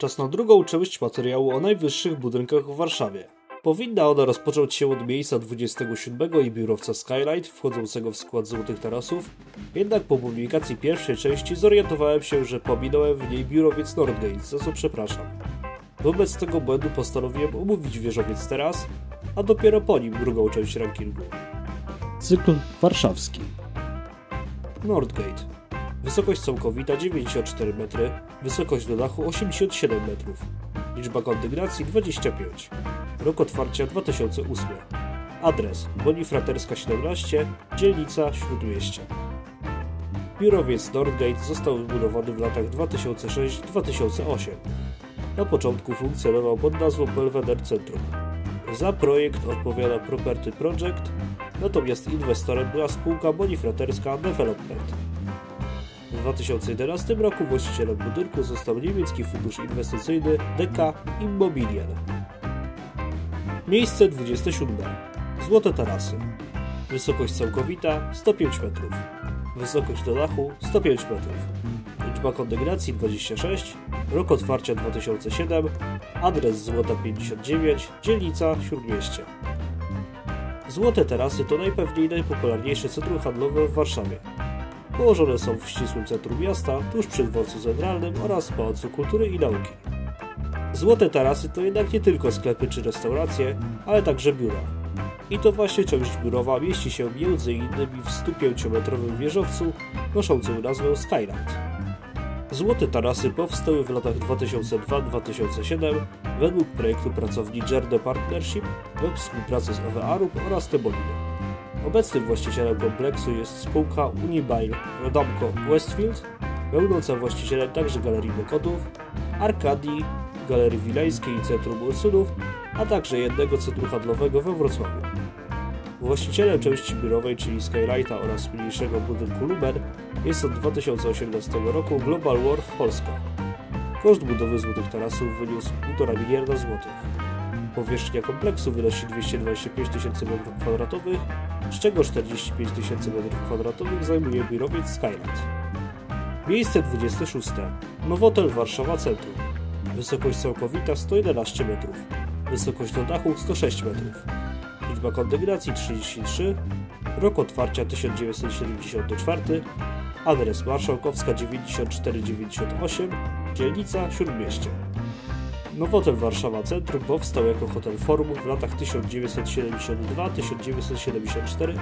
Czas na drugą część materiału o najwyższych budynkach w Warszawie. Powinna ona rozpocząć się od miejsca 27 i biurowca Skylight wchodzącego w skład Złotych Tarasów, jednak po publikacji pierwszej części zorientowałem się, że pominąłem w niej biurowiec Nordgate, za co przepraszam. Wobec tego błędu postanowiłem omówić wieżowiec teraz, a dopiero po nim drugą część rankingu. Cykl warszawski. Nordgate. Wysokość całkowita 94 metry, wysokość do dachu 87 metrów. Liczba kondygnacji 25. Rok otwarcia 2008. Adres Bonifraterska 17, dzielnica Śródmieście. Biurowiec Nordgate został wybudowany w latach 2006-2008. Na początku funkcjonował pod nazwą Belvedere Centrum. Za projekt odpowiada Property Project, natomiast inwestorem była spółka Bonifraterska Development. W 2011 roku właścicielem budynku został niemiecki fundusz inwestycyjny DK Immobilien. Miejsce 27. Złote tarasy. Wysokość całkowita 105 metrów. Wysokość do dachu 105 metrów. Liczba kondygnacji 26. Rok otwarcia 2007. Adres Złota 59. Dzielnica Śródmieście. Złote tarasy to najpewniej najpopularniejsze centrum handlowe w Warszawie. Położone są w ścisłym centrum miasta, tuż przy dworcu centralnym oraz Pałacu Kultury i Nauki. Złote tarasy to jednak nie tylko sklepy czy restauracje, ale także biura. I to właśnie część biurowa mieści się m.in. w 105-metrowym wieżowcu noszącym nazwę Skylight. Złote tarasy powstały w latach 2002-2007 według projektu pracowni Jerde Partnership we współpracy z OWA-RUP oraz Teboliny. Obecnym właścicielem kompleksu jest spółka Unibail Rodamco Westfield, będąca właścicielem także Galerii Mokotów, Arkadii, Galerii Wileńskiej i Centrum Ursynów, a także jednego centrum handlowego we Wrocławiu. Właścicielem części biurowej, czyli Skylighta oraz mniejszego budynku Lumen jest od 2018 roku Global Wharf Polska. Koszt budowy Złotych Tarasów wyniósł 1,5 miliarda złotych. Powierzchnia kompleksu wynosi 225 tysięcy m2, z czego 45 tysięcy m2 zajmuje biurowiec Skylight. Miejsce 26. Nowotel Warszawa Centrum. Wysokość całkowita 111 metrów. Wysokość do dachu 106 metrów. Liczba kondygnacji 33. Rok otwarcia 1974. Adres Marszałkowska 9498. Dzielnica Śródmieście. Nowotel Warszawa Centrum powstał jako hotel Forum w latach 1972-1974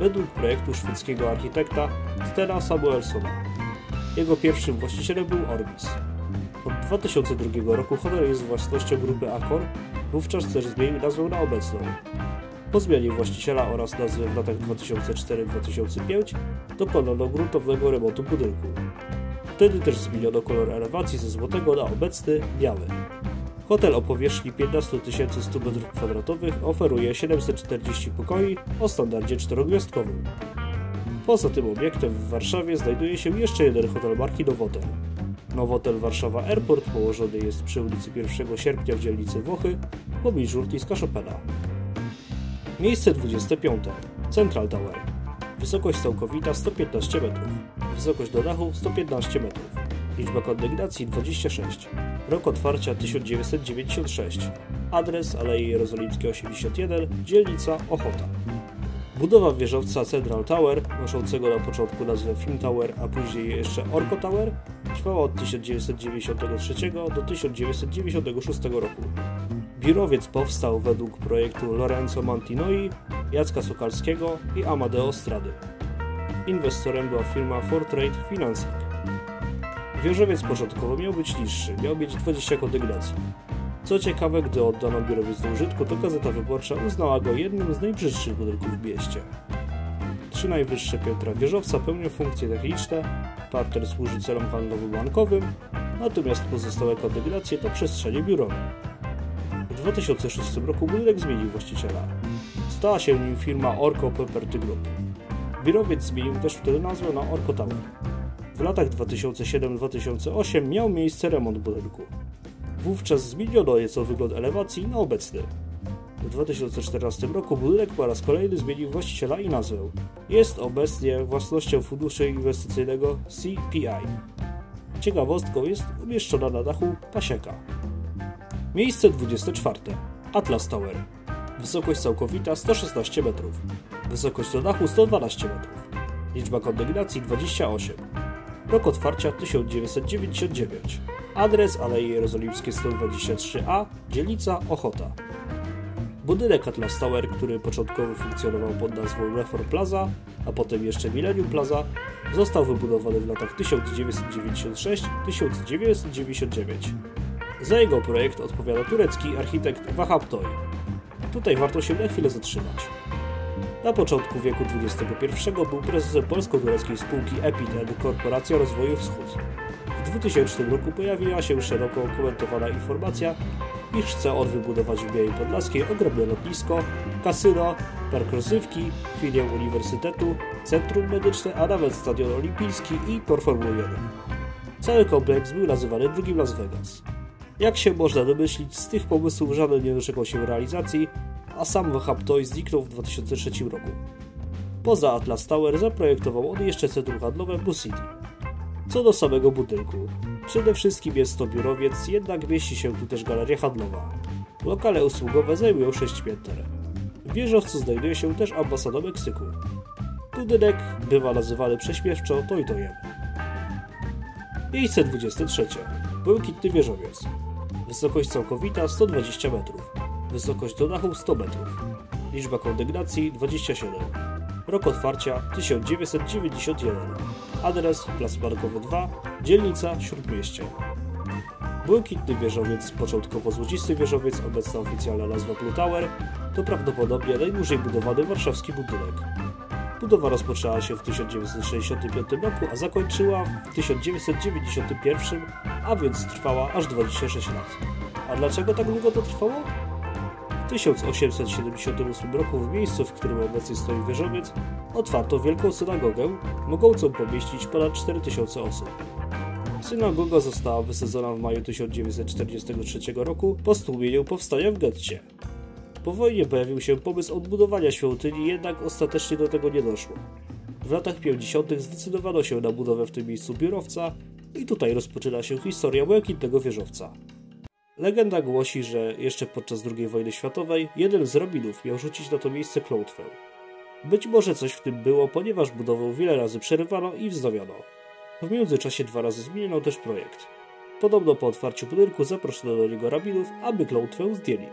według projektu szwedzkiego architekta Stena Samuelsona. Jego pierwszym właścicielem był Orbis. Od 2002 roku hotel jest własnością grupy Accor, wówczas też zmienił nazwę na obecną. Po zmianie właściciela oraz nazwy w latach 2004-2005 dokonano gruntownego remontu budynku. Wtedy też zmieniono kolor elewacji ze złotego na obecny biały. Hotel o powierzchni 15 100 m2 oferuje 740 pokoi o standardzie czterogwiazdkowym. Poza tym obiektem w Warszawie znajduje się jeszcze jeden hotel marki Nowotel. Nowotel Warszawa Airport położony jest przy ulicy 1 sierpnia w dzielnicy Włochy, pobliżu lotniska Chopina. Miejsce 25. Central Tower. Wysokość całkowita 115 metrów. Wysokość do dachu 115 metrów. Liczba kondygnacji 26. Rok otwarcia 1996. Adres Alei Jerozolimskiej 81, dzielnica Ochota. Budowa wieżowca Central Tower, noszącego na początku nazwę Film Tower, a później jeszcze Orco Tower, trwała od 1993 do 1996 roku. Biurowiec powstał według projektu Lorenzo Mantinoi, Jacka Sokalskiego i Amadeo Strady. Inwestorem była firma Fortrade Financing. Wieżowiec początkowo miał być niższy, miał mieć 20 kondygnacji. Co ciekawe, gdy oddano biurowiec do użytku, to Gazeta Wyborcza uznała go jednym z najbrzydszych budynków w mieście. Trzy najwyższe piętra wieżowca pełnią funkcje techniczne, parter służy celom handlowo-bankowym, natomiast pozostałe kondygnacje to przestrzenie biurowe. W 2006 roku budynek zmienił właściciela. Stała się nim firma Orco Property Group. Biurowiec zmienił też wtedy nazwę na Orco Tower. W latach 2007-2008 miał miejsce remont budynku. Wówczas zmieniono nieco wygląd elewacji na obecny. W 2014 roku budynek po raz kolejny zmienił właściciela i nazwę. Jest obecnie własnością funduszu inwestycyjnego CPI. Ciekawostką jest umieszczona na dachu pasieka. Miejsce 24. Atlas Tower. Wysokość całkowita 116 metrów. Wysokość do dachu 112 metrów. Liczba kondygnacji 28. Rok otwarcia 1999. Adres Alei Jerozolimskie 123A, dzielnica Ochota. Budynek Atlas Tower, który początkowo funkcjonował pod nazwą Reform Plaza, a potem jeszcze Millennium Plaza, został wybudowany w latach 1996-1999. Za jego projekt odpowiada turecki architekt Wahab Toy. Tutaj warto się na chwilę zatrzymać. Na początku wieku XXI był prezesem polsko-tureckiej spółki Epiten Korporacja Rozwoju Wschód. W 2000 roku pojawiła się szeroko komentowana informacja, iż chce on wybudować w Białej Podlaskiej ogromne lotnisko, kasyno, park rozrywki, filię uniwersytetu, centrum medyczne, a nawet stadion olimpijski i tor Formuły 1. Cały kompleks był nazywany drugim Las Vegas. Jak się można domyślić, z tych pomysłów żaden nie doczekał się realizacji, a sam Wahab Toy zniknął w 2003 roku. Poza Atlas Tower zaprojektował on jeszcze centrum handlowe Blue City. Co do samego budynku, przede wszystkim jest to biurowiec, jednak mieści się tu też galeria handlowa. Lokale usługowe zajmują 6 pięter. W wieżowcu znajduje się też ambasada Meksyku. Budynek bywa nazywany prześmiewczo Toy Toyem. Miejsce 23. Błękitny wieżowiec. Wysokość całkowita 120 metrów. Wysokość do dachu 100 metrów. Liczba kondygnacji 27. Rok otwarcia 1991. Adres Plac Markowy 2, dzielnica Śródmieście. Błękitny wieżowiec, początkowo złocisty wieżowiec, obecna oficjalna nazwa Blue Tower, to prawdopodobnie najdłużej budowany warszawski budynek. Budowa rozpoczęła się w 1965 roku, a zakończyła w 1991, a więc trwała aż 26 lat. A dlaczego tak długo to trwało? W 1878 roku w miejscu, w którym obecnie stoi wieżowiec, otwarto wielką synagogę, mogącą pomieścić ponad 4000 osób. Synagoga została wysadzona w maju 1943 roku po stłumieniu powstania w getcie. Po wojnie pojawił się pomysł odbudowania świątyni, jednak ostatecznie do tego nie doszło. W latach 50. zdecydowano się na budowę w tym miejscu biurowca i tutaj rozpoczyna się historia błękitnego wieżowca. Legenda głosi, że jeszcze podczas II wojny światowej jeden z rabinów miał rzucić na to miejsce klątwę. Być może coś w tym było, ponieważ budowę wiele razy przerywano i wznowiono. W międzyczasie dwa razy zmieniono też projekt. Podobno po otwarciu budynku zaproszono do niego rabinów, aby klątwę zdjęli.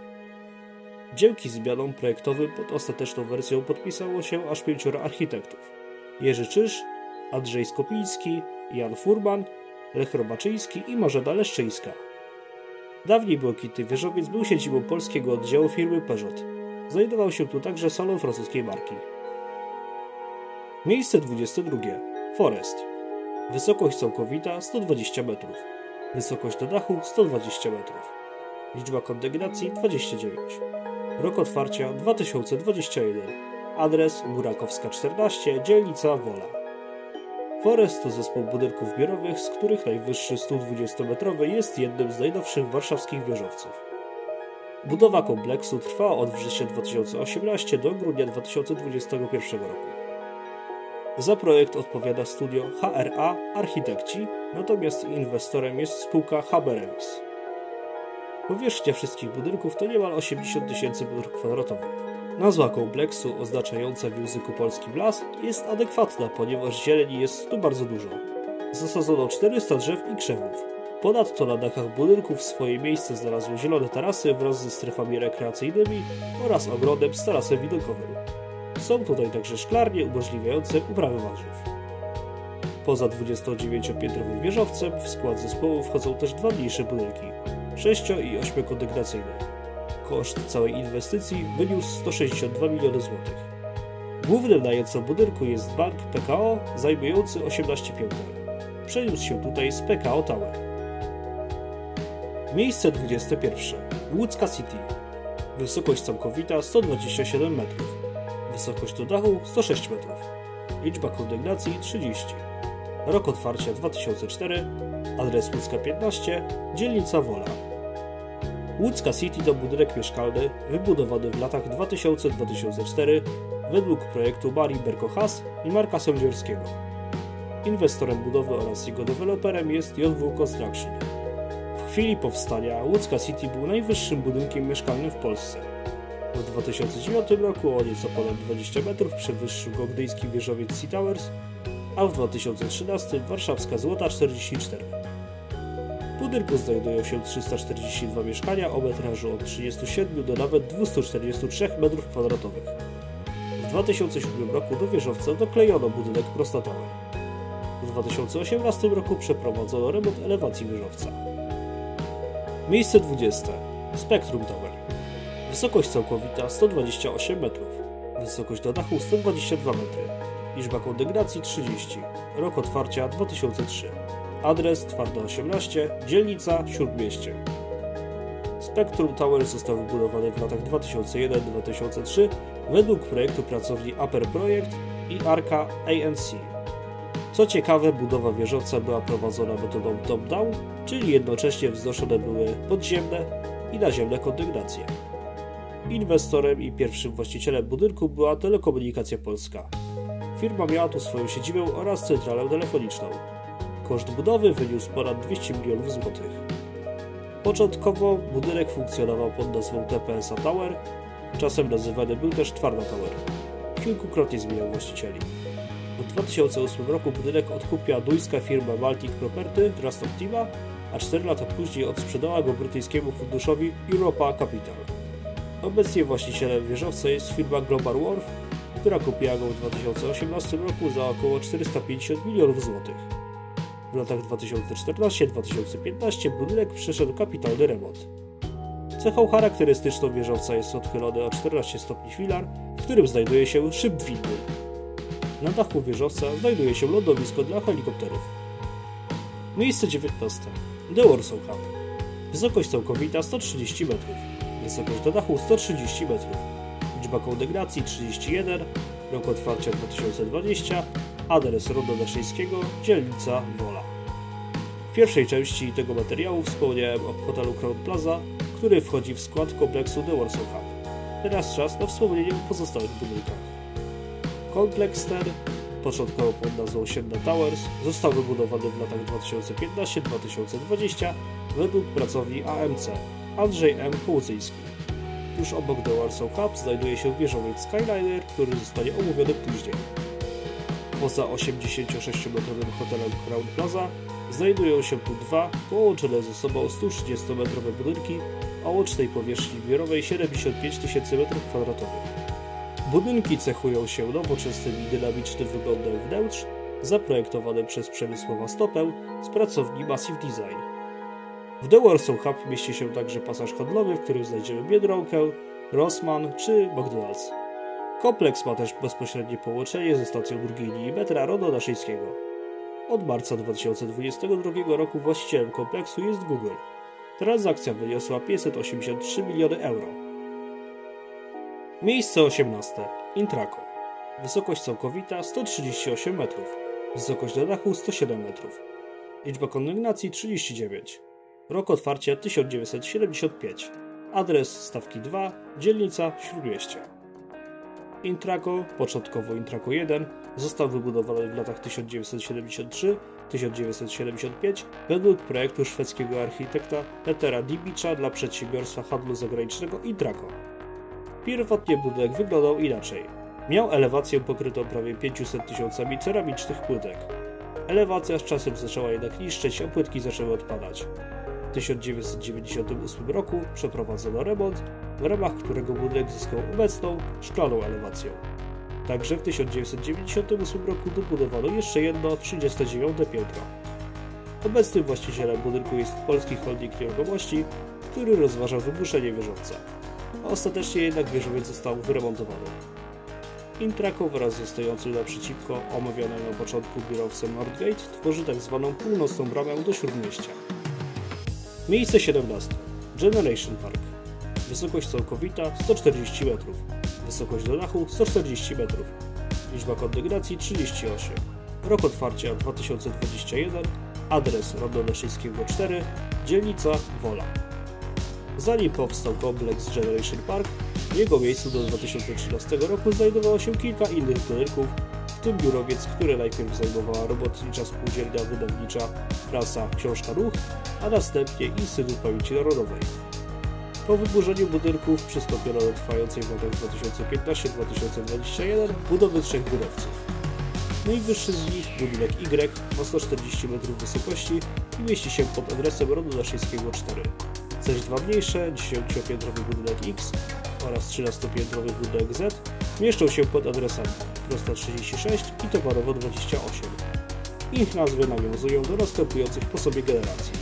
Dzięki zmianom projektowym pod ostateczną wersją podpisało się aż pięcioro architektów. Jerzy Czyż, Andrzej Skopiński, Jan Furman, Lech Robaczyński i Marzena Leszczyńska. Dawniej błękitny wieżowiec był siedzibą polskiego oddziału firmy Peugeot. Znajdował się tu także salon francuskiej marki. Miejsce 22. Forest. Wysokość całkowita 120 metrów. Wysokość do dachu 120 metrów. Liczba kondygnacji 29. Rok otwarcia 2021. Adres Burakowska 14, dzielnica Wola. Forest to zespół budynków biurowych, z których najwyższy 120-metrowy jest jednym z najnowszych warszawskich wieżowców. Budowa kompleksu trwała od września 2018 do grudnia 2021 roku. Za projekt odpowiada studio HRA Architekci, natomiast inwestorem jest spółka Haberevis. Powierzchnia wszystkich budynków to niemal 80 tysięcy m2. Nazwa kompleksu, oznaczająca w języku polskim las, jest adekwatna, ponieważ zieleni jest tu bardzo dużo. Zasadzono 400 drzew i krzewów. Ponadto na dachach budynków swoje miejsce znalazły zielone tarasy wraz ze strefami rekreacyjnymi oraz ogrodem z tarasem widokowym. Są tutaj także szklarnie umożliwiające uprawę warzyw. Poza 29-piętrowym wieżowcem w skład zespołu wchodzą też dwa mniejsze budynki, 6 i 8 kondygnacyjne. Koszt całej inwestycji wyniósł 162 miliony złotych. Głównym najemcą budynku jest bank PKO zajmujący 18 pięter. Przeniósł się tutaj z PKO Tower. Miejsce 21. Łódzka City. Wysokość całkowita 127 metrów. Wysokość do dachu 106 metrów. Liczba kondygnacji 30. Rok otwarcia 2004. Adres Łódzka 15, dzielnica Wola. Łódzka City to budynek mieszkalny wybudowany w latach 2000-2004 według projektu Marii Berko-Has i Marka Sędziorskiego. Inwestorem budowy oraz jego deweloperem jest JW Construction. W chwili powstania Łódzka City był najwyższym budynkiem mieszkalnym w Polsce. W 2009 roku o nieco ponad 20 metrów przewyższył go gdyjski wieżowiec Sea Towers, a w 2013 warszawska Złota 44. Budynku znajdują się 342 mieszkania o metrażu od 37 do nawet 243 m2. W 2007 roku do wieżowca doklejono budynek prostatowy. W 2018 roku przeprowadzono remont elewacji wieżowca. Miejsce 20. Spectrum Tower. Wysokość całkowita 128 metrów. Wysokość do dachu 122 metry. Liczba kondygnacji 30. Rok otwarcia 2003. Adres Twarda 18, dzielnica Śródmieście. Spectrum Tower został wybudowany w latach 2001-2003 według projektu pracowni Upper Project i Arca ANC. Co ciekawe, budowa wieżowca była prowadzona metodą top-down, czyli jednocześnie wznoszone były podziemne i naziemne kondygnacje. Inwestorem i pierwszym właścicielem budynku była Telekomunikacja Polska. Firma miała tu swoją siedzibę oraz centralę telefoniczną. Koszt budowy wyniósł ponad 200 milionów złotych. Początkowo budynek funkcjonował pod nazwą TPSA Tower, czasem nazywany był też Twarda Tower. Kilkukrotnie zmieniał właścicieli. W 2008 roku budynek odkupiła duńska firma Baltic Property Trust Optima, a 4 lata później odsprzedała go brytyjskiemu funduszowi Europa Capital. Obecnie właścicielem wieżowca jest firma Global Wharf, która kupiła go w 2018 roku za około 450 milionów złotych. Latach 2014-2015 budynek przeszedł kapitalny remont. Cechą charakterystyczną wieżowca jest odchylony o 14 stopni filar, w którym znajduje się szyb winny. Na dachu wieżowca znajduje się lądowisko dla helikopterów. Miejsce 19. The Warsaw Hub. Wysokość całkowita 130 metrów. Wysokość do dachu 130 metrów. Liczba kondygnacji 31. Rok otwarcia 2020. Adres Rondo Daszyńskiego, dzielnica Wola. Pierwszej części tego materiału wspomniałem o hotelu Crown Plaza, który wchodzi w skład kompleksu The Warsaw Hub. Teraz czas na wspomnienie o pozostałych budynkach. Kompleks ten, początkowo pod nazwą Sienna Towers, został wybudowany w latach 2015-2020 według pracowni AMC Andrzej M. Kołucyński. Tuż obok The Warsaw Hub znajduje się wieżowiec Skyliner, który zostanie omówiony później. Poza 86-metrowym hotelem Crown Plaza znajdują się tu dwa połączone ze sobą 130-metrowe budynki o łącznej powierzchni biurowej 75 tysięcy m2. Budynki cechują się nowoczesnym i dynamicznym wyglądem wnętrz, zaprojektowanym przez Przemysłowa Stopę z pracowni Massive Design. W The Warsaw Hub mieści się także pasaż handlowy, w którym znajdziemy Biedronkę, Rossmann czy McDonald's. Kompleks ma też bezpośrednie połączenie ze stacją drugiej linii metra Rodo Daszyńskiego. Od marca 2022 roku właścicielem kompleksu jest Google. Transakcja wyniosła 583 miliony euro. Miejsce 18. Intraco. Wysokość całkowita 138 metrów. Wysokość do dachu 107 metrów. Liczba kondygnacji 39. Rok otwarcia 1975. Adres stawki 2, dzielnica Śródmieście. Intraco, początkowo Intraco 1, został wybudowany w latach 1973-1975 według projektu szwedzkiego architekta Petera Dibicza dla przedsiębiorstwa handlu zagranicznego Intraco. Pierwotnie budynek wyglądał inaczej. Miał elewację pokrytą prawie 500 tysiącami ceramicznych płytek. Elewacja z czasem zaczęła jednak niszczyć, a płytki zaczęły odpadać. W 1998 roku przeprowadzono remont, w ramach którego budynek zyskał obecną, szklaną elewację. Także w 1998 roku dobudowano jeszcze jedno 39 piętro. Obecnym właścicielem budynku jest Polski Holding Nieruchomości, który rozważa wyburzenie wieżowca. Ostatecznie jednak wieżowiec został wyremontowany. Intraco wraz ze stojącym naprzeciwko omawianym na początku biurowcem Nordgate tworzy tzw. Tak północną bramę do Śródmieścia. Miejsce 17. Generation Park. Wysokość całkowita 140 metrów. Wysokość do dachu 140 metrów. Liczba kondygnacji 38. Rok otwarcia 2021. Adres Rondo Leszyńskiego 4. Dzielnica Wola. Zanim powstał kompleks Generation Park, w jego miejscu do 2013 roku znajdowało się kilka innych budynków, tym biurowiec, który najpierw zajmowała robotnicza spółdzielnia wydawnicza Prasa Książka Ruch, a następnie Instytut Pamięci Narodowej. Po wyburzeniu budynków przystąpiono do trwającej w latach 2015-2021 budowy trzech biurowców. Najwyższy z nich, budynek Y, ma 140 metrów wysokości i mieści się pod adresem Rodu Daszyńskiego 4. Zaś dwa mniejsze, 10-piętrowy budynek X oraz 13-piętrowy budynek Z mieszczą się pod adresami Prosta 36 i Towarowo 28. Ich nazwy nawiązują do następujących po sobie generacji.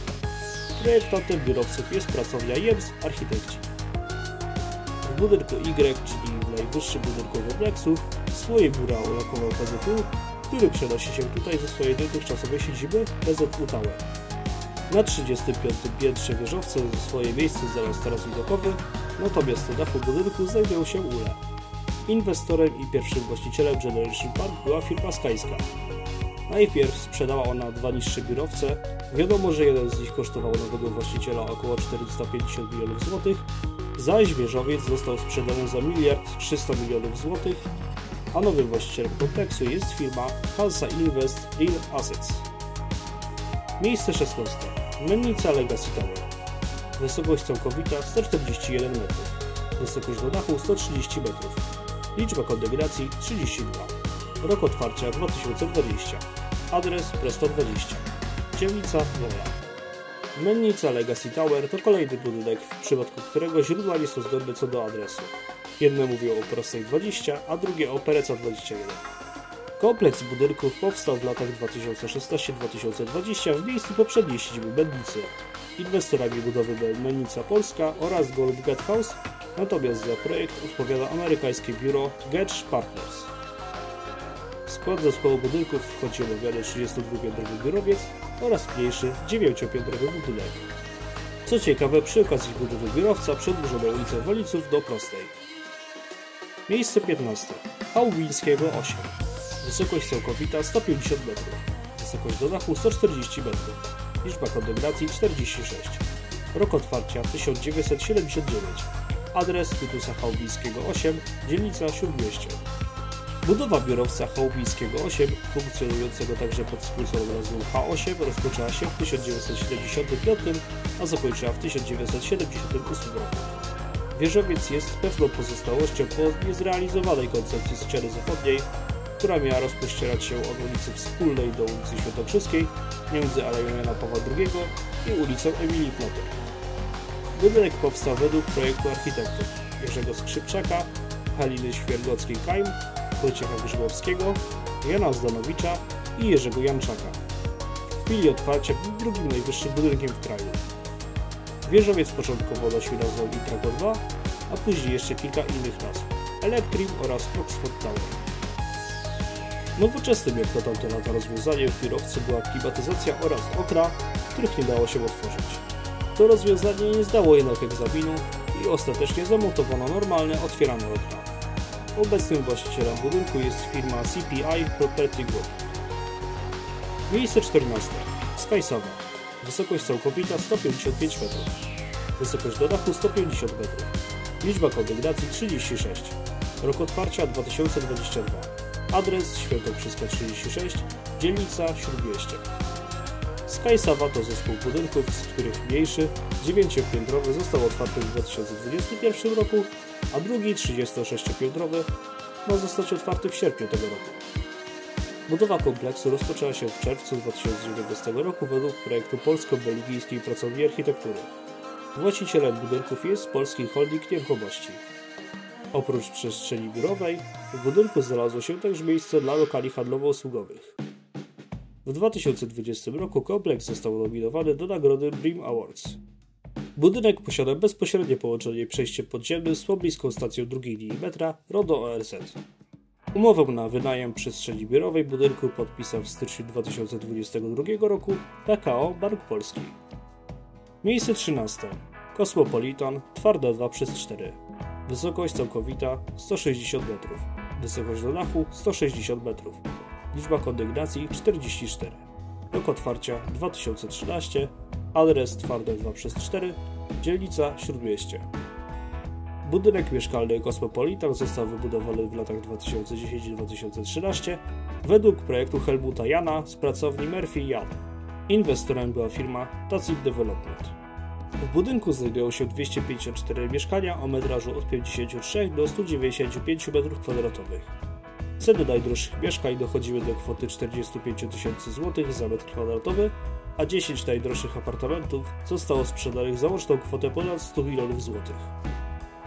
Projektantem biurowców jest pracownia JEMS Architekci. W budynku Y, czyli w najwyższym budynku kompleksu, swoje biura ulokował PZU, który przenosi się tutaj ze swojej dotychczasowej siedziby PZU Tower. Na 35. piętrze wieżowca swoje miejsce zajął teraz widokowy, natomiast na dachu budynku znajdują się ule. Inwestorem i pierwszym właścicielem Generation Park była firma Skyska. Najpierw sprzedała ona dwa niższe biurowce. Wiadomo, że jeden z nich kosztował nowego właściciela około 450 milionów złotych, zaś wieżowiec został sprzedany za miliard 300 milionów złotych, a nowym właścicielem kompleksu jest firma Hansa Invest Real Assets. Miejsce 16. Mennica Legacy Tower. Wysokość całkowita 141 metrów. Wysokość do dachu 130 metrów. Liczba kondygnacji 32. Rok otwarcia 2020. Adres Presto 20. Dzielnica Wola. Mennica Legacy Tower to kolejny budynek, w przypadku którego źródła nie są zgodne co do adresu. Jedne mówią o Prostej 20, a drugie o Pereca 21. Kompleks budynków powstał w latach 2016-2020 w miejscu poprzedniej siedziby Mennicy. Inwestorami budowy Mennica Polska oraz Gold Gate House, natomiast za projekt odpowiada amerykańskie biuro Getch Partners. W skład zespołu budynków wchodzi omawiany 32-piętrowy biurowiec oraz mniejszy 9-piętrowy budynek. Co ciekawe, przy okazji budowy biurowca przedłużono ulicę Woliców do prostej. Miejsce 15. Hałwińskiego 8. Wysokość całkowita 150 metrów. Wysokość do dachu 140 metrów. Liczba kondygnacji 46. Rok otwarcia 1979. Adres Tytusa Chałbińskiego 8, dzielnica Śródmieście. Budowa biurowca Chałbińskiego 8, funkcjonującego także pod skróconą nazwą H8, rozpoczęła się w 1975, a zakończyła w 1978 roku. Wieżowiec jest pewną pozostałością po niezrealizowanej koncepcji ściany zachodniej, która miała rozpościerać się od ulicy Wspólnej do ulicy Świętokrzyskiej między Aleją Jana Pawła II i ulicą Emilii Plotek. Budynek powstał według projektu architektów Jerzego Skrzypczaka, Haliny Świergockiej-Kajm, Wojciecha Grzybowskiego, Jana Zdanowicza i Jerzego Janczaka. W chwili otwarcia był drugim najwyższym budynkiem w kraju. Wieżowiec początkowo nosił nazwę Intrago 2, a później jeszcze kilka innych nazw Elektrim oraz Oxford Tower. Nowoczesnym jak na tamte lata rozwiązaniem w biurowcu była klimatyzacja oraz okna, których nie dało się otworzyć. To rozwiązanie nie zdało jednak egzaminu i ostatecznie zamontowano normalne, otwierane okna. Obecnym właścicielem budynku jest firma CPI Property Group. Miejsce 14. Skysowa. Wysokość całkowita 155 metrów. Wysokość do dachu 150 metrów. Liczba kondygnacji 36. Rok otwarcia 2022. Adres Świętokrzyska 36, dzielnica Śródmieście. Sky to zespół budynków, z których mniejszy, 9-piętrowy został otwarty w 2021 roku, a drugi, 36-piętrowy, ma zostać otwarty w sierpniu tego roku. Budowa kompleksu rozpoczęła się w czerwcu 2019 roku według projektu polsko-belgijskiej pracowni architektury. Właścicielem budynków jest Polski Holding Nieruchomości. Oprócz przestrzeni biurowej, w budynku znalazło się także miejsce dla lokali handlowo-usługowych. W 2020 roku kompleks został nominowany do nagrody Brim Awards. Budynek posiada bezpośrednie połączenie i przejście podziemne z pobliską stacją drugiej linii metra RODO ORZ. Umowę na wynajem przestrzeni biurowej budynku podpisał w styczniu 2022 roku PKO Bank Polski. Miejsce 13. Kosmopolitan, twarde 2 przez 4. Wysokość całkowita 160 metrów. Wysokość do dachu 160 metrów. Liczba kondygnacji 44. Rok otwarcia 2013. Adres twarde 2 przez 4. Dzielnica Śródmieście. Budynek mieszkalny Kosmopolitan został wybudowany w latach 2010-2013, według projektu Helmuta Jana z pracowni Murphy Jan. Inwestorem była firma Tacit Development. W budynku znajdują się 254 mieszkania o metrażu od 53 do 195 m2. Ceny najdroższych mieszkań dochodziły do kwoty 45 tysięcy złotych za metr kwadratowy, a 10 najdroższych apartamentów zostało sprzedanych za łączną kwotę ponad 100 milionów złotych.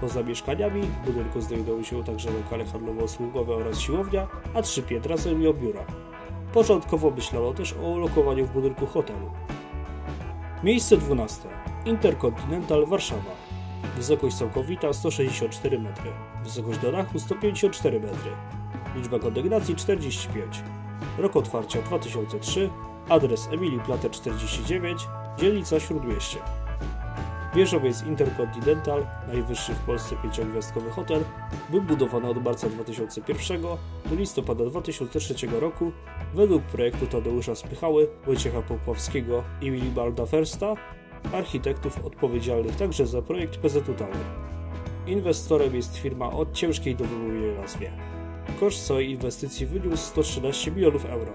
Poza mieszkaniami w budynku znajdują się także lokale handlowo-usługowe oraz siłownia, a trzy piętra zajmują biura. Początkowo myślano też o ulokowaniu w budynku hotelu. Miejsce 12. Interkontynental Warszawa. Wysokość całkowita 164 metry. Wysokość do dachu 154 metry. Liczba kondygnacji 45. Rok otwarcia 2003. Adres Emilii Plater 49, dzielnica Śródmieście. Wieżowiec Intercontinental, najwyższy w Polsce pięciogwiazdkowy hotel, był budowany od marca 2001 do listopada 2003 roku według projektu Tadeusza Spychały, Wojciecha Popławskiego i Willibalda Fersta, architektów odpowiedzialnych także za projekt PZU. Inwestorem jest firma o ciężkiej do wymówienia nazwie. Koszt całej inwestycji wyniósł 113 milionów euro.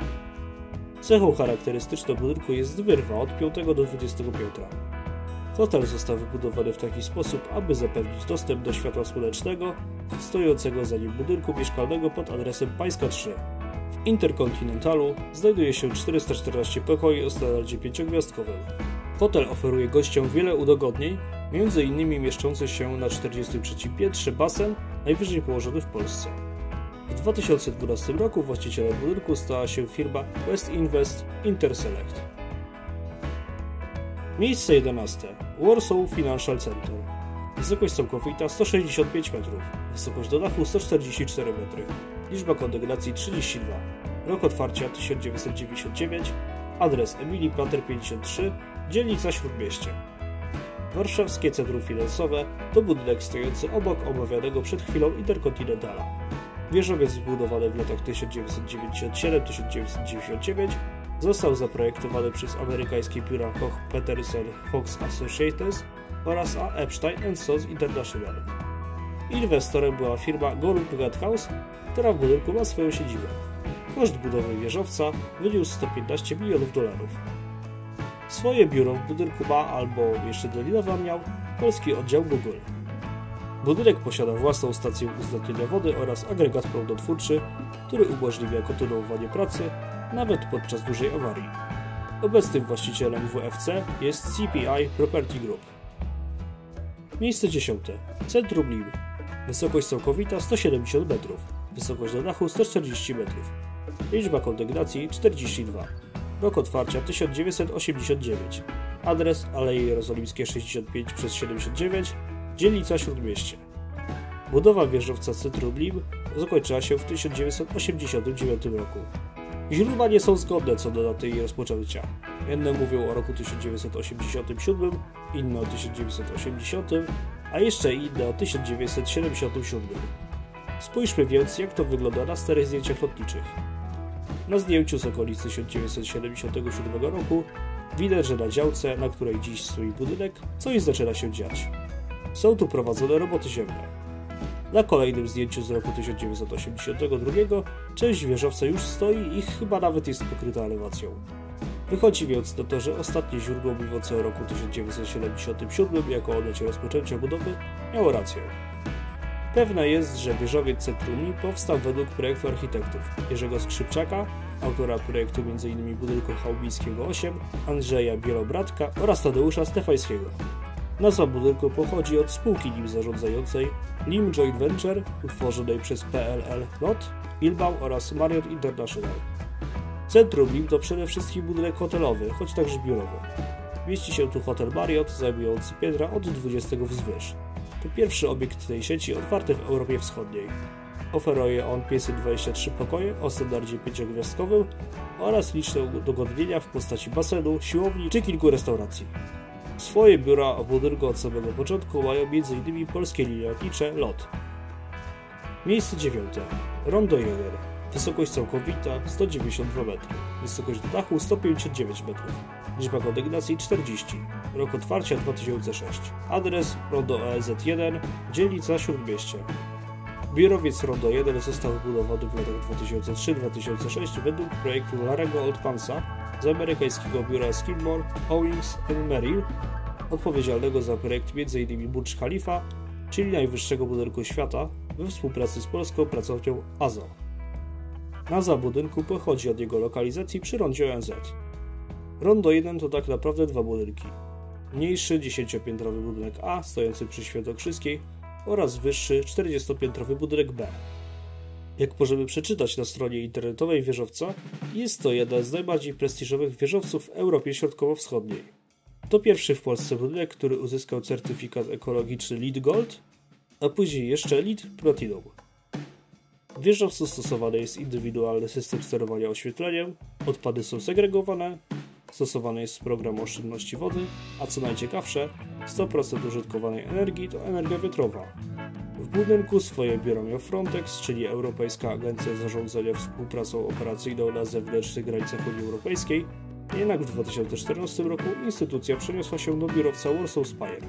Cechą charakterystyczną budynku jest wyrwa od 5 do 20 piętra. Hotel został wybudowany w taki sposób, aby zapewnić dostęp do światła słonecznego stojącego za nim budynku mieszkalnego pod adresem Pańska 3. W Interkontynentalu znajduje się 414 pokoi o standardzie pięciogwiazdkowym. Hotel oferuje gościom wiele udogodnień, m.in. mieszczący się na 43 piętrze basen, najwyżej położony w Polsce. W 2012 roku właścicielem budynku stała się firma West Invest Interselect. Miejsce 11. Warsaw Financial Center. Wysokość całkowita 165 metrów. Wysokość do dachu 144 metry. Liczba kondygnacji 32. Rok otwarcia 1999. Adres Emilii Plater 53, dzielnica Śródmieście. Warszawskie Centrum Finansowe to budynek stojący obok omawianego przed chwilą Interkontynentala. Wieżowiec zbudowany w latach 1997-1999 został zaprojektowany przez amerykańskie biura Koch Peterson Fox Associates oraz A. Epstein Sons International. Inwestorem była firma Gold House, która w budynku ma swoją siedzibę. Koszt budowy wieżowca wyniósł 115 milionów dolarów. Swoje biuro w budynku ma albo jeszcze do niedawna miał polski oddział Google. Budynek posiada własną stację uzdatnienia wody oraz agregat prądotwórczy, który umożliwia kontynuowanie pracy nawet podczas dużej awarii. Obecnym właścicielem WFC jest CPI Property Group. Miejsce 10. Centrum Lim. Wysokość całkowita 170 metrów. Wysokość do dachu 140 metrów. Liczba kondygnacji 42. Rok otwarcia 1989. Adres Aleje Jerozolimskie 65 przez 79, dzielnica Śródmieście. Budowa wieżowca Centrum Lim zakończyła się w 1989 roku. Źródła nie są zgodne co do daty jej rozpoczęcia. Jedne mówią o roku 1987, inne o 1980, a jeszcze inne o 1977. Spójrzmy więc, jak to wygląda na starych zdjęciach lotniczych. Na zdjęciu z okolicy 1977 roku widać, że na działce, na której dziś stoi budynek, coś zaczyna się dziać. Są tu prowadzone roboty ziemne. Na kolejnym zdjęciu z roku 1982 część wieżowca już stoi i chyba nawet jest pokryta elewacją. Wychodzi więc na to, że ostatnie źródło mówiące o roku 1977 jako o dacie rozpoczęcia budowy miało rację. Pewne jest, że wieżowiec Centrumi powstał według projektu architektów Jerzego Skrzypczaka, autora projektu m.in. budynku Chałbińskiego 8, Andrzeja Bielobratka oraz Tadeusza Stefańskiego. Nazwa budynku pochodzi od spółki nim zarządzającej Lim Joint Venture, utworzonej przez PLL LOT, Bilbao oraz Marriott International. Centrum Lim to przede wszystkim budynek hotelowy, choć także biurowy. Mieści się tu hotel Marriott, zajmujący piętra od 20 wzwyż. To pierwszy obiekt tej sieci otwarty w Europie Wschodniej. Oferuje on 523 pokoje o standardzie pięciogwiazdkowym oraz liczne udogodnienia w postaci basenu, siłowni czy kilku restauracji. Swoje biura w budynku od samego początku mają m.in. polskie linie lotnicze LOT. Miejsce dziewiąte. Rondo 1. Wysokość całkowita 192 metry. Wysokość do dachu 159 metrów. Liczba kondygnacji 40. Rok otwarcia 2006. Adres Rondo EZ1, dzielnica Śródmieście. Biurowiec Rondo 1 został wybudowany w latach 2003-2006 według projektu Larego Oldpansa z amerykańskiego biura Skidmore, Owings Merrill, odpowiedzialnego za projekt m.in. Burj Khalifa, czyli najwyższego budynku świata, we współpracy z polską pracownią AZO. Nazwa budynku pochodzi od jego lokalizacji przy rondzie ONZ. Rondo 1 to tak naprawdę dwa budynki. Mniejszy 10-piętrowy budynek A stojący przy Świętokrzyskiej oraz wyższy 40-piętrowy budynek B. Jak możemy przeczytać na stronie internetowej wieżowca, jest to jeden z najbardziej prestiżowych wieżowców w Europie Środkowo-Wschodniej. To pierwszy w Polsce budynek, który uzyskał certyfikat ekologiczny LEED Gold, a później jeszcze LEED Platinum. W wieżowcu stosowany jest indywidualny system sterowania oświetleniem, odpady są segregowane, stosowany jest program oszczędności wody, a co najciekawsze, 100% użytkowanej energii to energia wiatrowa. W budynku swoje biuro miał Frontex, czyli Europejska Agencja Zarządzania Współpracą Operacyjną na zewnętrznych granicach Unii Europejskiej, jednak w 2014 roku instytucja przeniosła się do biurowca Warsaw Spire.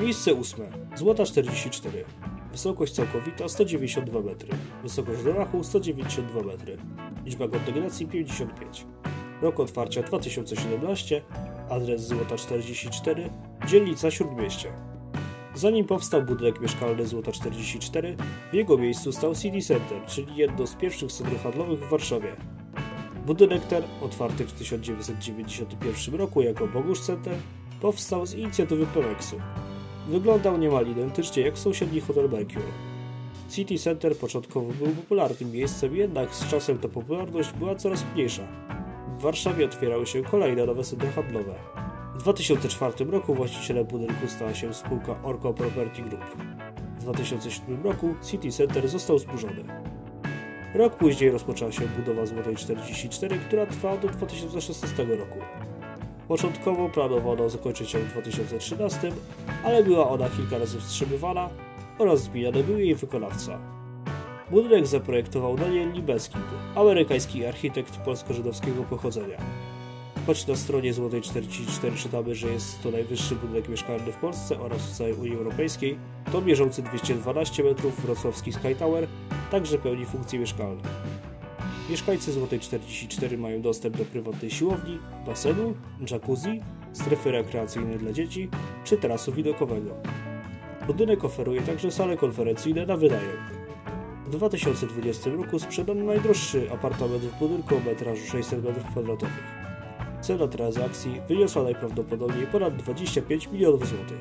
Miejsce ósme. Złota 44. Wysokość całkowita 192 metry. Wysokość do dachu 192 metry. Liczba kondygnacji 55. Rok otwarcia 2017. Adres Złota 44. Dzielnica Śródmieście. Zanim powstał budynek mieszkalny Złota 44, w jego miejscu stał City Center, czyli jedno z pierwszych centrów handlowych w Warszawie. Budynek ten, otwarty w 1991 roku jako Bogusz Center, powstał z inicjatywy Pemexu. Wyglądał niemal identycznie jak sąsiedni hotel Mercure. City Center początkowo był popularnym miejscem, jednak z czasem ta popularność była coraz mniejsza. W Warszawie otwierały się kolejne nowe centra handlowe. W 2004 roku właścicielem budynku stała się spółka Orco Property Group. W 2007 roku City Center został zburzony. Rok później rozpoczęła się budowa Złotej 44, która trwała do 2016 roku. Początkowo planowano zakończyć ją w 2013, ale była ona kilka razy wstrzymywana oraz zmieniany był jej wykonawca. Budynek zaprojektował Daniel Libeski, amerykański architekt polsko-żydowskiego pochodzenia. Choć na stronie Złotej 44 czytamy, że jest to najwyższy budynek mieszkalny w Polsce oraz w całej Unii Europejskiej, to mierzący 212 metrów wrocławski Sky Tower także pełni funkcje mieszkalne. Mieszkańcy Złotej 44 mają dostęp do prywatnej siłowni, basenu, jacuzzi, strefy rekreacyjnej dla dzieci czy tarasu widokowego. Budynek oferuje także sale konferencyjne na wynajem. W 2020 roku sprzedano najdroższy apartament w budynku o metrażu 600 m2. Cena transakcji wyniosła najprawdopodobniej ponad 25 milionów złotych.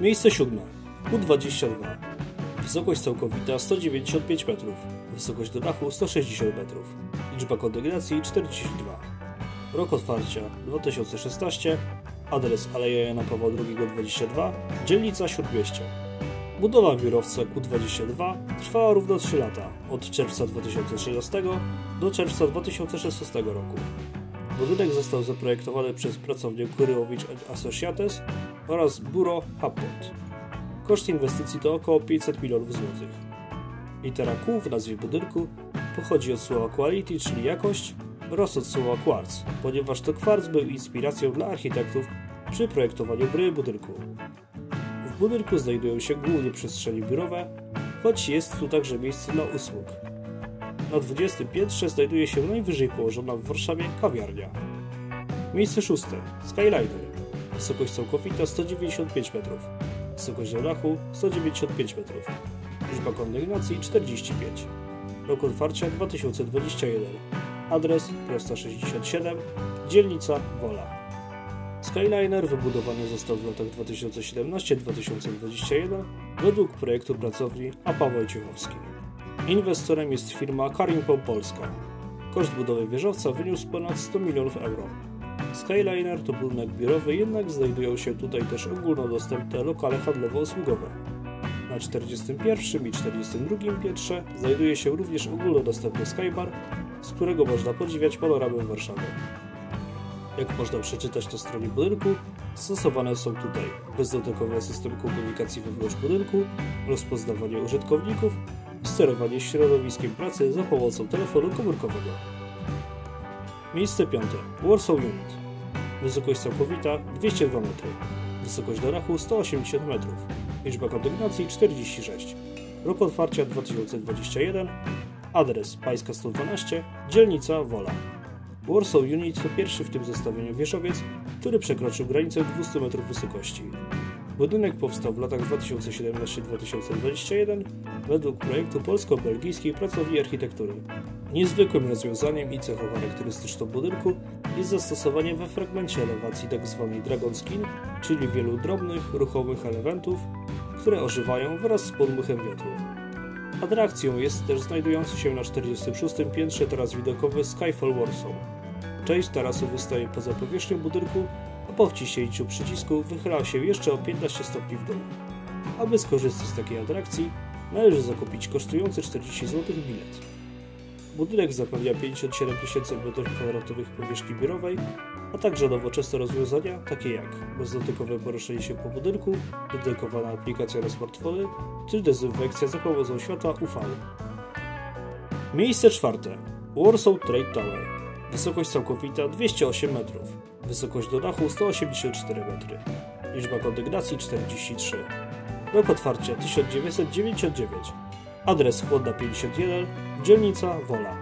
Miejsce siódme. U22. Wysokość całkowita 195 metrów. Wysokość do dachu 160 metrów. Liczba kondygnacji 42. Rok otwarcia 2016. Adres Aleja Jana Pawła II 22. Dzielnica Śródmieście. Budowa biurowca Q22 trwała równo 3 lata, od czerwca 2013 do czerwca 2016 roku. Budynek został zaprojektowany przez pracownię Kuryłowicz Associates oraz Buro Happot. Koszt inwestycji to około 500 milionów złotych. Litera Q w nazwie budynku pochodzi od słowa quality, czyli jakość, oraz od słowa quartz, ponieważ to kwarc był inspiracją dla architektów przy projektowaniu bryły budynku. Budynku znajdują się głównie przestrzenie biurowe, choć jest tu także miejsce dla usług. Na 20 piętrze znajduje się najwyżej położona w Warszawie kawiarnia. Miejsce szóste. Skyliner. Wysokość całkowita 195 metrów. Wysokość dachu 195 metrów. Liczba kondygnacji 45. Rok otwarcia 2021. Adres Prosta 67, dzielnica Wola. Skyliner wybudowany został w latach 2017-2021 według projektu pracowni APA. Inwestorem jest firma Karimpom Polska. Koszt budowy wieżowca wyniósł ponad 100 milionów euro. Skyliner to budynek biurowy, jednak znajdują się tutaj też ogólnodostępne lokale handlowo-usługowe. Na 41 i 42 piętrze znajduje się również ogólnodostępny skybar, z którego można podziwiać panoramę Warszawy. Jak można przeczytać na stronie budynku, stosowane są tutaj bezdotykowy system komunikacji wewnątrz budynku, rozpoznawanie użytkowników i sterowanie środowiskiem pracy za pomocą telefonu komórkowego. Miejsce piąte. Warsaw Unit. Wysokość całkowita 202 metry. Wysokość do dachu 180 metrów. Liczba kondygnacji 46. Rok otwarcia 2021. Adres Pańska 112, dzielnica Wola. Warsaw Unit to pierwszy w tym zestawieniu wieżowiec, który przekroczył granicę 200 metrów wysokości. Budynek powstał w latach 2017-2021 według projektu polsko-belgijskiej pracowni architektury. Niezwykłym rozwiązaniem i cechą charakterystyczną budynku jest zastosowanie we fragmencie elewacji tzw. Tak dragon skin, czyli wielu drobnych, ruchomych elementów, które ożywają wraz z podmuchem wiatru. Atrakcją jest też znajdujący się na 46. piętrze taras widokowy Skyfall Warsaw. Część tarasu wystaje poza powierzchnią budynku, a po wciśnięciu przycisku wychyla się jeszcze o 15 stopni w dół. Aby skorzystać z takiej atrakcji, należy zakupić kosztujący 40 zł bilet. Budynek zapewnia 57 tysięcy m2 powierzchni biurowej, a także nowoczesne rozwiązania, takie jak bezdotykowe poruszenie się po budynku, dedykowana aplikacja na smartfony, czy dezynfekcja za pomocą światła UV. Miejsce czwarte. Warsaw Trade Tower. Wysokość całkowita 208 metrów. Wysokość do dachu 184 metry. Liczba kondygnacji 43. Rok otwarcia 1999. Adres Chłodna 51, dzielnica Wola.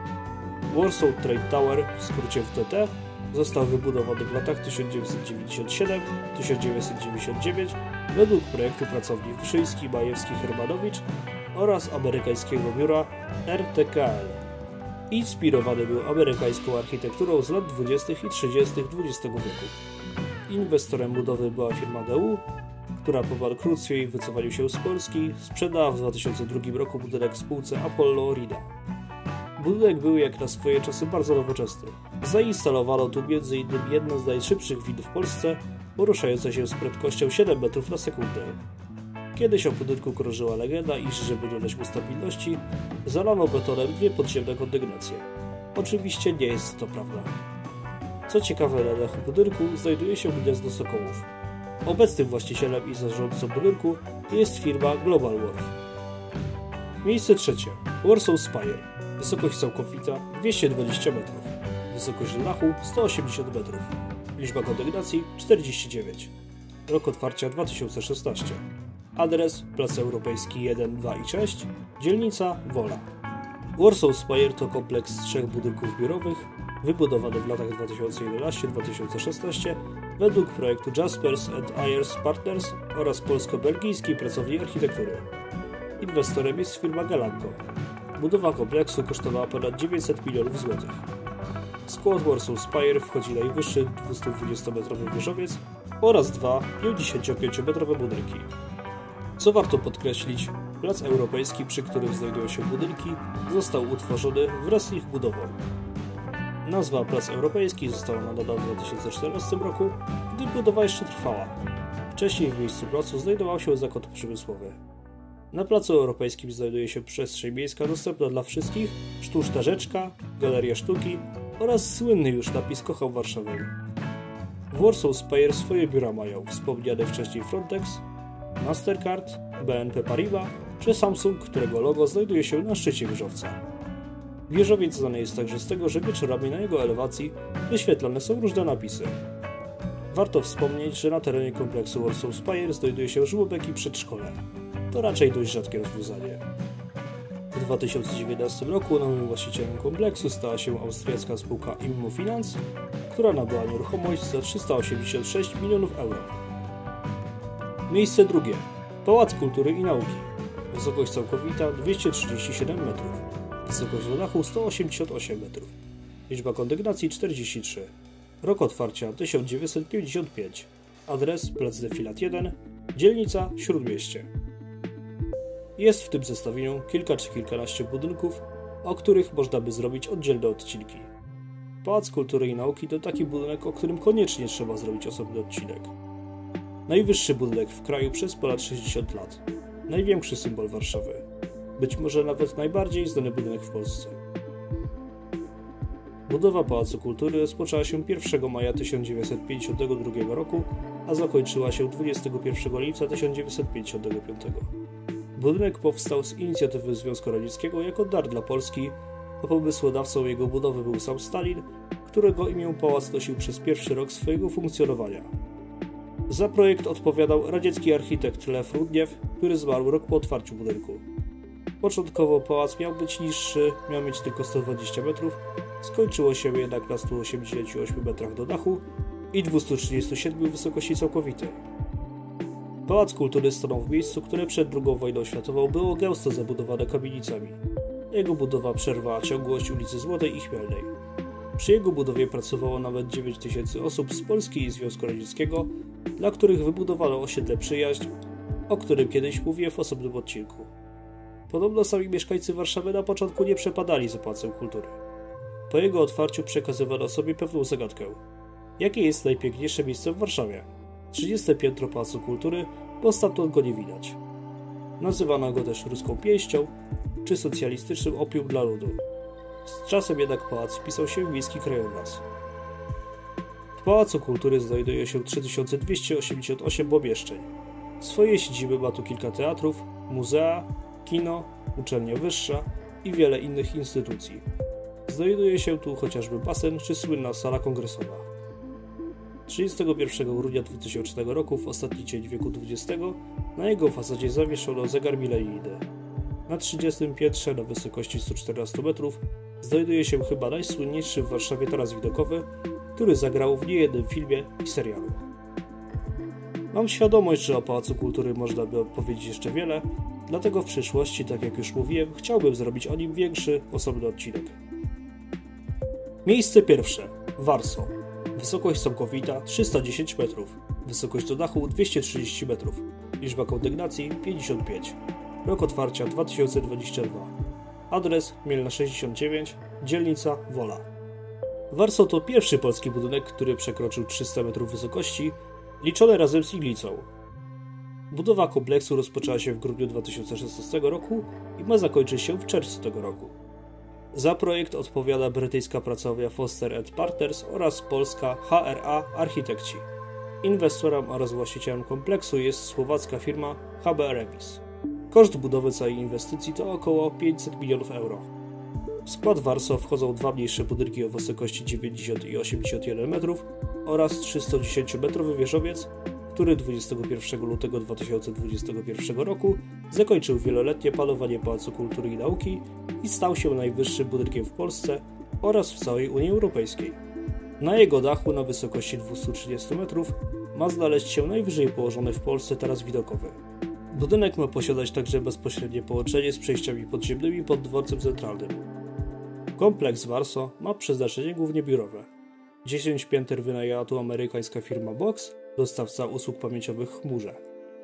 Warsaw Trade Tower, w skrócie WTT, został wybudowany w latach 1997-1999 według projektu pracowni Wyszyński, Majewski, Hermanowicz oraz amerykańskiego biura RTKL. Inspirowany był amerykańską architekturą z lat 20. i 30. XX wieku. Inwestorem budowy była firma DU, która po bankructwie i wycofaniu się z Polski sprzedała w 2002 roku budynek spółce Apollo Rida. Budynek był jak na swoje czasy bardzo nowoczesny. Zainstalowano tu m.in. jedno z najszybszych win w Polsce, poruszające się z prędkością 7 metrów na sekundę. Kiedyś o budynku krążyła legenda, iż żeby dodać mu stabilności, zalano betonem dwie podziemne kondygnacje. Oczywiście nie jest to prawda. Co ciekawe, na dachu budynku znajduje się gniazdo sokołów. Obecnym właścicielem i zarządcą budynku jest firma Global Wharf. Miejsce trzecie. Warsaw Spire. Wysokość całkowita 220 metrów. Wysokość dachu 180 metrów. Liczba kondygnacji 49. Rok otwarcia 2016. Adres Plac Europejski 1, 2 i 6. Dzielnica Wola. Warsaw Spire to kompleks trzech budynków biurowych, wybudowany w latach 2011-2016 według projektu Jaspers and Ayers Partners oraz polsko-belgijskiej pracowni architektury. Inwestorem jest firma Galanko. Budowa kompleksu kosztowała ponad 900 milionów złotych. Skład Warsaw Spire wchodzi najwyższy 220-metrowy wieżowiec oraz dwa 55-metrowe budynki. Co warto podkreślić, plac europejski, przy którym znajdują się budynki, został utworzony wraz z ich budową. Nazwa Plac Europejski została nadana w 2014 roku, gdy budowa jeszcze trwała. Wcześniej w miejscu placu znajdował się zakład przemysłowy. Na Placu Europejskim znajduje się przestrzeń miejska dostępna dla wszystkich, sztuczna rzeczka, galeria sztuki oraz słynny już napis Kocham Warszawę. W Warsaw Spire swoje biura mają wspomniane wcześniej Frontex, Mastercard, BNP Paribas czy Samsung, którego logo znajduje się na szczycie wieżowca. Wieżowiec znany jest także z tego, że wieczorami na jego elewacji wyświetlane są różne napisy. Warto wspomnieć, że na terenie kompleksu Warsaw Spire znajduje się żłobek i przedszkole. To raczej dość rzadkie rozwiązanie. W 2019 roku nowym właścicielem kompleksu stała się austriacka spółka Immofinanz, która nabyła nieruchomość za 386 milionów euro. Miejsce drugie. Pałac Kultury i Nauki. Wysokość całkowita 237 metrów. Wysokość do dachu 188 metrów. Liczba kondygnacji 43. Rok otwarcia 1955. Adres Plac Defilat 1, dzielnica Śródmieście. Jest w tym zestawieniu kilka czy kilkanaście budynków, o których można by zrobić oddzielne odcinki. Pałac Kultury i Nauki to taki budynek, o którym koniecznie trzeba zrobić osobny odcinek. Najwyższy budynek w kraju przez ponad 60 lat. Największy symbol Warszawy. Być może nawet najbardziej znany budynek w Polsce. Budowa Pałacu Kultury rozpoczęła się 1 maja 1952 roku, a zakończyła się 21 lipca 1955. Budynek powstał z inicjatywy Związku Radzieckiego jako dar dla Polski, a pomysłodawcą jego budowy był sam Stalin, którego imię pałac nosił przez pierwszy rok swojego funkcjonowania. Za projekt odpowiadał radziecki architekt Lew Rudniew, który zmarł rok po otwarciu budynku. Początkowo pałac miał być niższy, miał mieć tylko 120 metrów, skończyło się jednak na 188 metrach do dachu i 237 wysokości całkowitej. Pałac Kultury stanął w miejscu, które przed II wojną światową było gęsto zabudowane kamienicami. Jego budowa przerwała ciągłość ulicy Złotej i Chmielnej. Przy jego budowie pracowało nawet 9 tysięcy osób z Polski i Związku Radzieckiego, dla których wybudowano osiedle Przyjaźń, o którym kiedyś mówię w osobnym odcinku. Podobno sami mieszkańcy Warszawy na początku nie przepadali za Pałacem Kultury. Po jego otwarciu przekazywano sobie pewną zagadkę. Jakie jest najpiękniejsze miejsce w Warszawie? 30 piętro Pałacu Kultury, bo stamtąd go nie widać. Nazywano go też ruską pięścią, czy socjalistycznym opium dla ludu. Z czasem jednak pałac wpisał się w miejski krajobraz. Pałacu Kultury znajduje się 3288 pomieszczeń. Swoje siedziby ma tu kilka teatrów, muzea, kino, uczelnia wyższa i wiele innych instytucji. Znajduje się tu chociażby basen czy słynna sala kongresowa. 31 grudnia 2000 roku, w ostatni dzień wieku XX, na jego fasadzie zawieszono zegar milenijny. Na 30 piętrze na wysokości 114 metrów znajduje się chyba najsłynniejszy w Warszawie taras widokowy, który zagrał w niejednym filmie i serialu. Mam świadomość, że o Pałacu Kultury można by powiedzieć jeszcze wiele, dlatego w przyszłości, tak jak już mówiłem, chciałbym zrobić o nim większy, osobny odcinek. Miejsce pierwsze. Warso. Wysokość całkowita 310 metrów. Wysokość do dachu 230 metrów. Liczba kondygnacji 55. Rok otwarcia 2022. Adres Mielna 69, dzielnica Wola. Warso to pierwszy polski budynek, który przekroczył 300 metrów wysokości, liczony razem z iglicą. Budowa kompleksu rozpoczęła się w grudniu 2016 roku i ma zakończyć się w czerwcu tego roku. Za projekt odpowiada brytyjska pracownia Foster Partners oraz polska HRA Architekci. Inwestorem oraz właścicielem kompleksu jest słowacka firma HB Revis. Koszt budowy całej inwestycji to około 500 milionów euro. W skład Warso wchodzą dwa mniejsze budynki o wysokości 90 i 81 metrów oraz 310-metrowy wieżowiec, który 21 lutego 2021 roku zakończył wieloletnie panowanie Pałacu Kultury i Nauki i stał się najwyższym budynkiem w Polsce oraz w całej Unii Europejskiej. Na jego dachu na wysokości 230 metrów ma znaleźć się najwyżej położony w Polsce taras widokowy. Budynek ma posiadać także bezpośrednie połączenie z przejściami podziemnymi pod dworcem centralnym. Kompleks Warso ma przeznaczenie głównie biurowe. 10 pięter wynajęła tu amerykańska firma Box, dostawca usług pamięciowych chmurze.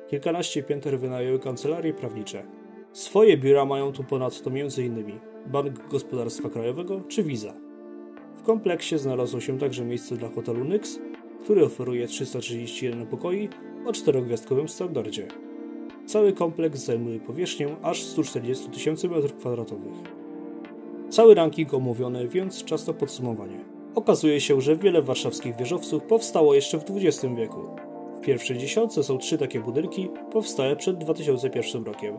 Kilkanaście pięter wynajęły kancelarie prawnicze. Swoje biura mają tu ponadto m.in. Bank Gospodarstwa Krajowego czy Visa. W kompleksie znalazło się także miejsce dla hotelu Nyx, który oferuje 331 pokoi o czterogwiazdkowym standardzie. Cały kompleks zajmuje powierzchnię aż 140 tysięcy m2. Cały ranking omówiony, więc czas na podsumowanie. Okazuje się, że wiele warszawskich wieżowców powstało jeszcze w XX wieku. W pierwszej dziesiątce są trzy takie budynki, powstałe przed 2001 rokiem.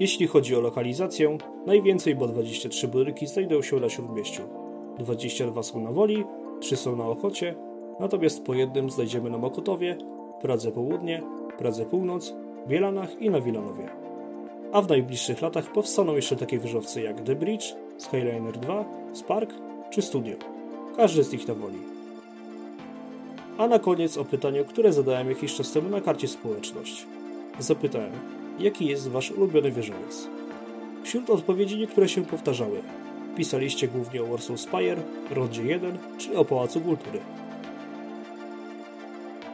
Jeśli chodzi o lokalizację, najwięcej, bo 23 budynki znajdują się na Śródmieściu. 22 są na Woli, 3 są na Ochocie, natomiast po jednym znajdziemy na Mokotowie, Pradze Południe, Pradze Północ, Bielanach i na Wilanowie. A w najbliższych latach powstaną jeszcze takie wieżowce jak The Bridge, Skyliner 2, Spark czy Studio. Każdy z nich na woli. A na koniec o pytanie, które zadałem jakiś czas temu na karcie społeczność. Zapytałem, jaki jest wasz ulubiony wieżowiec? Wśród odpowiedzi niektóre się powtarzały. Pisaliście głównie o Warsaw Spire, Rondzie 1 czy o Pałacu Kultury.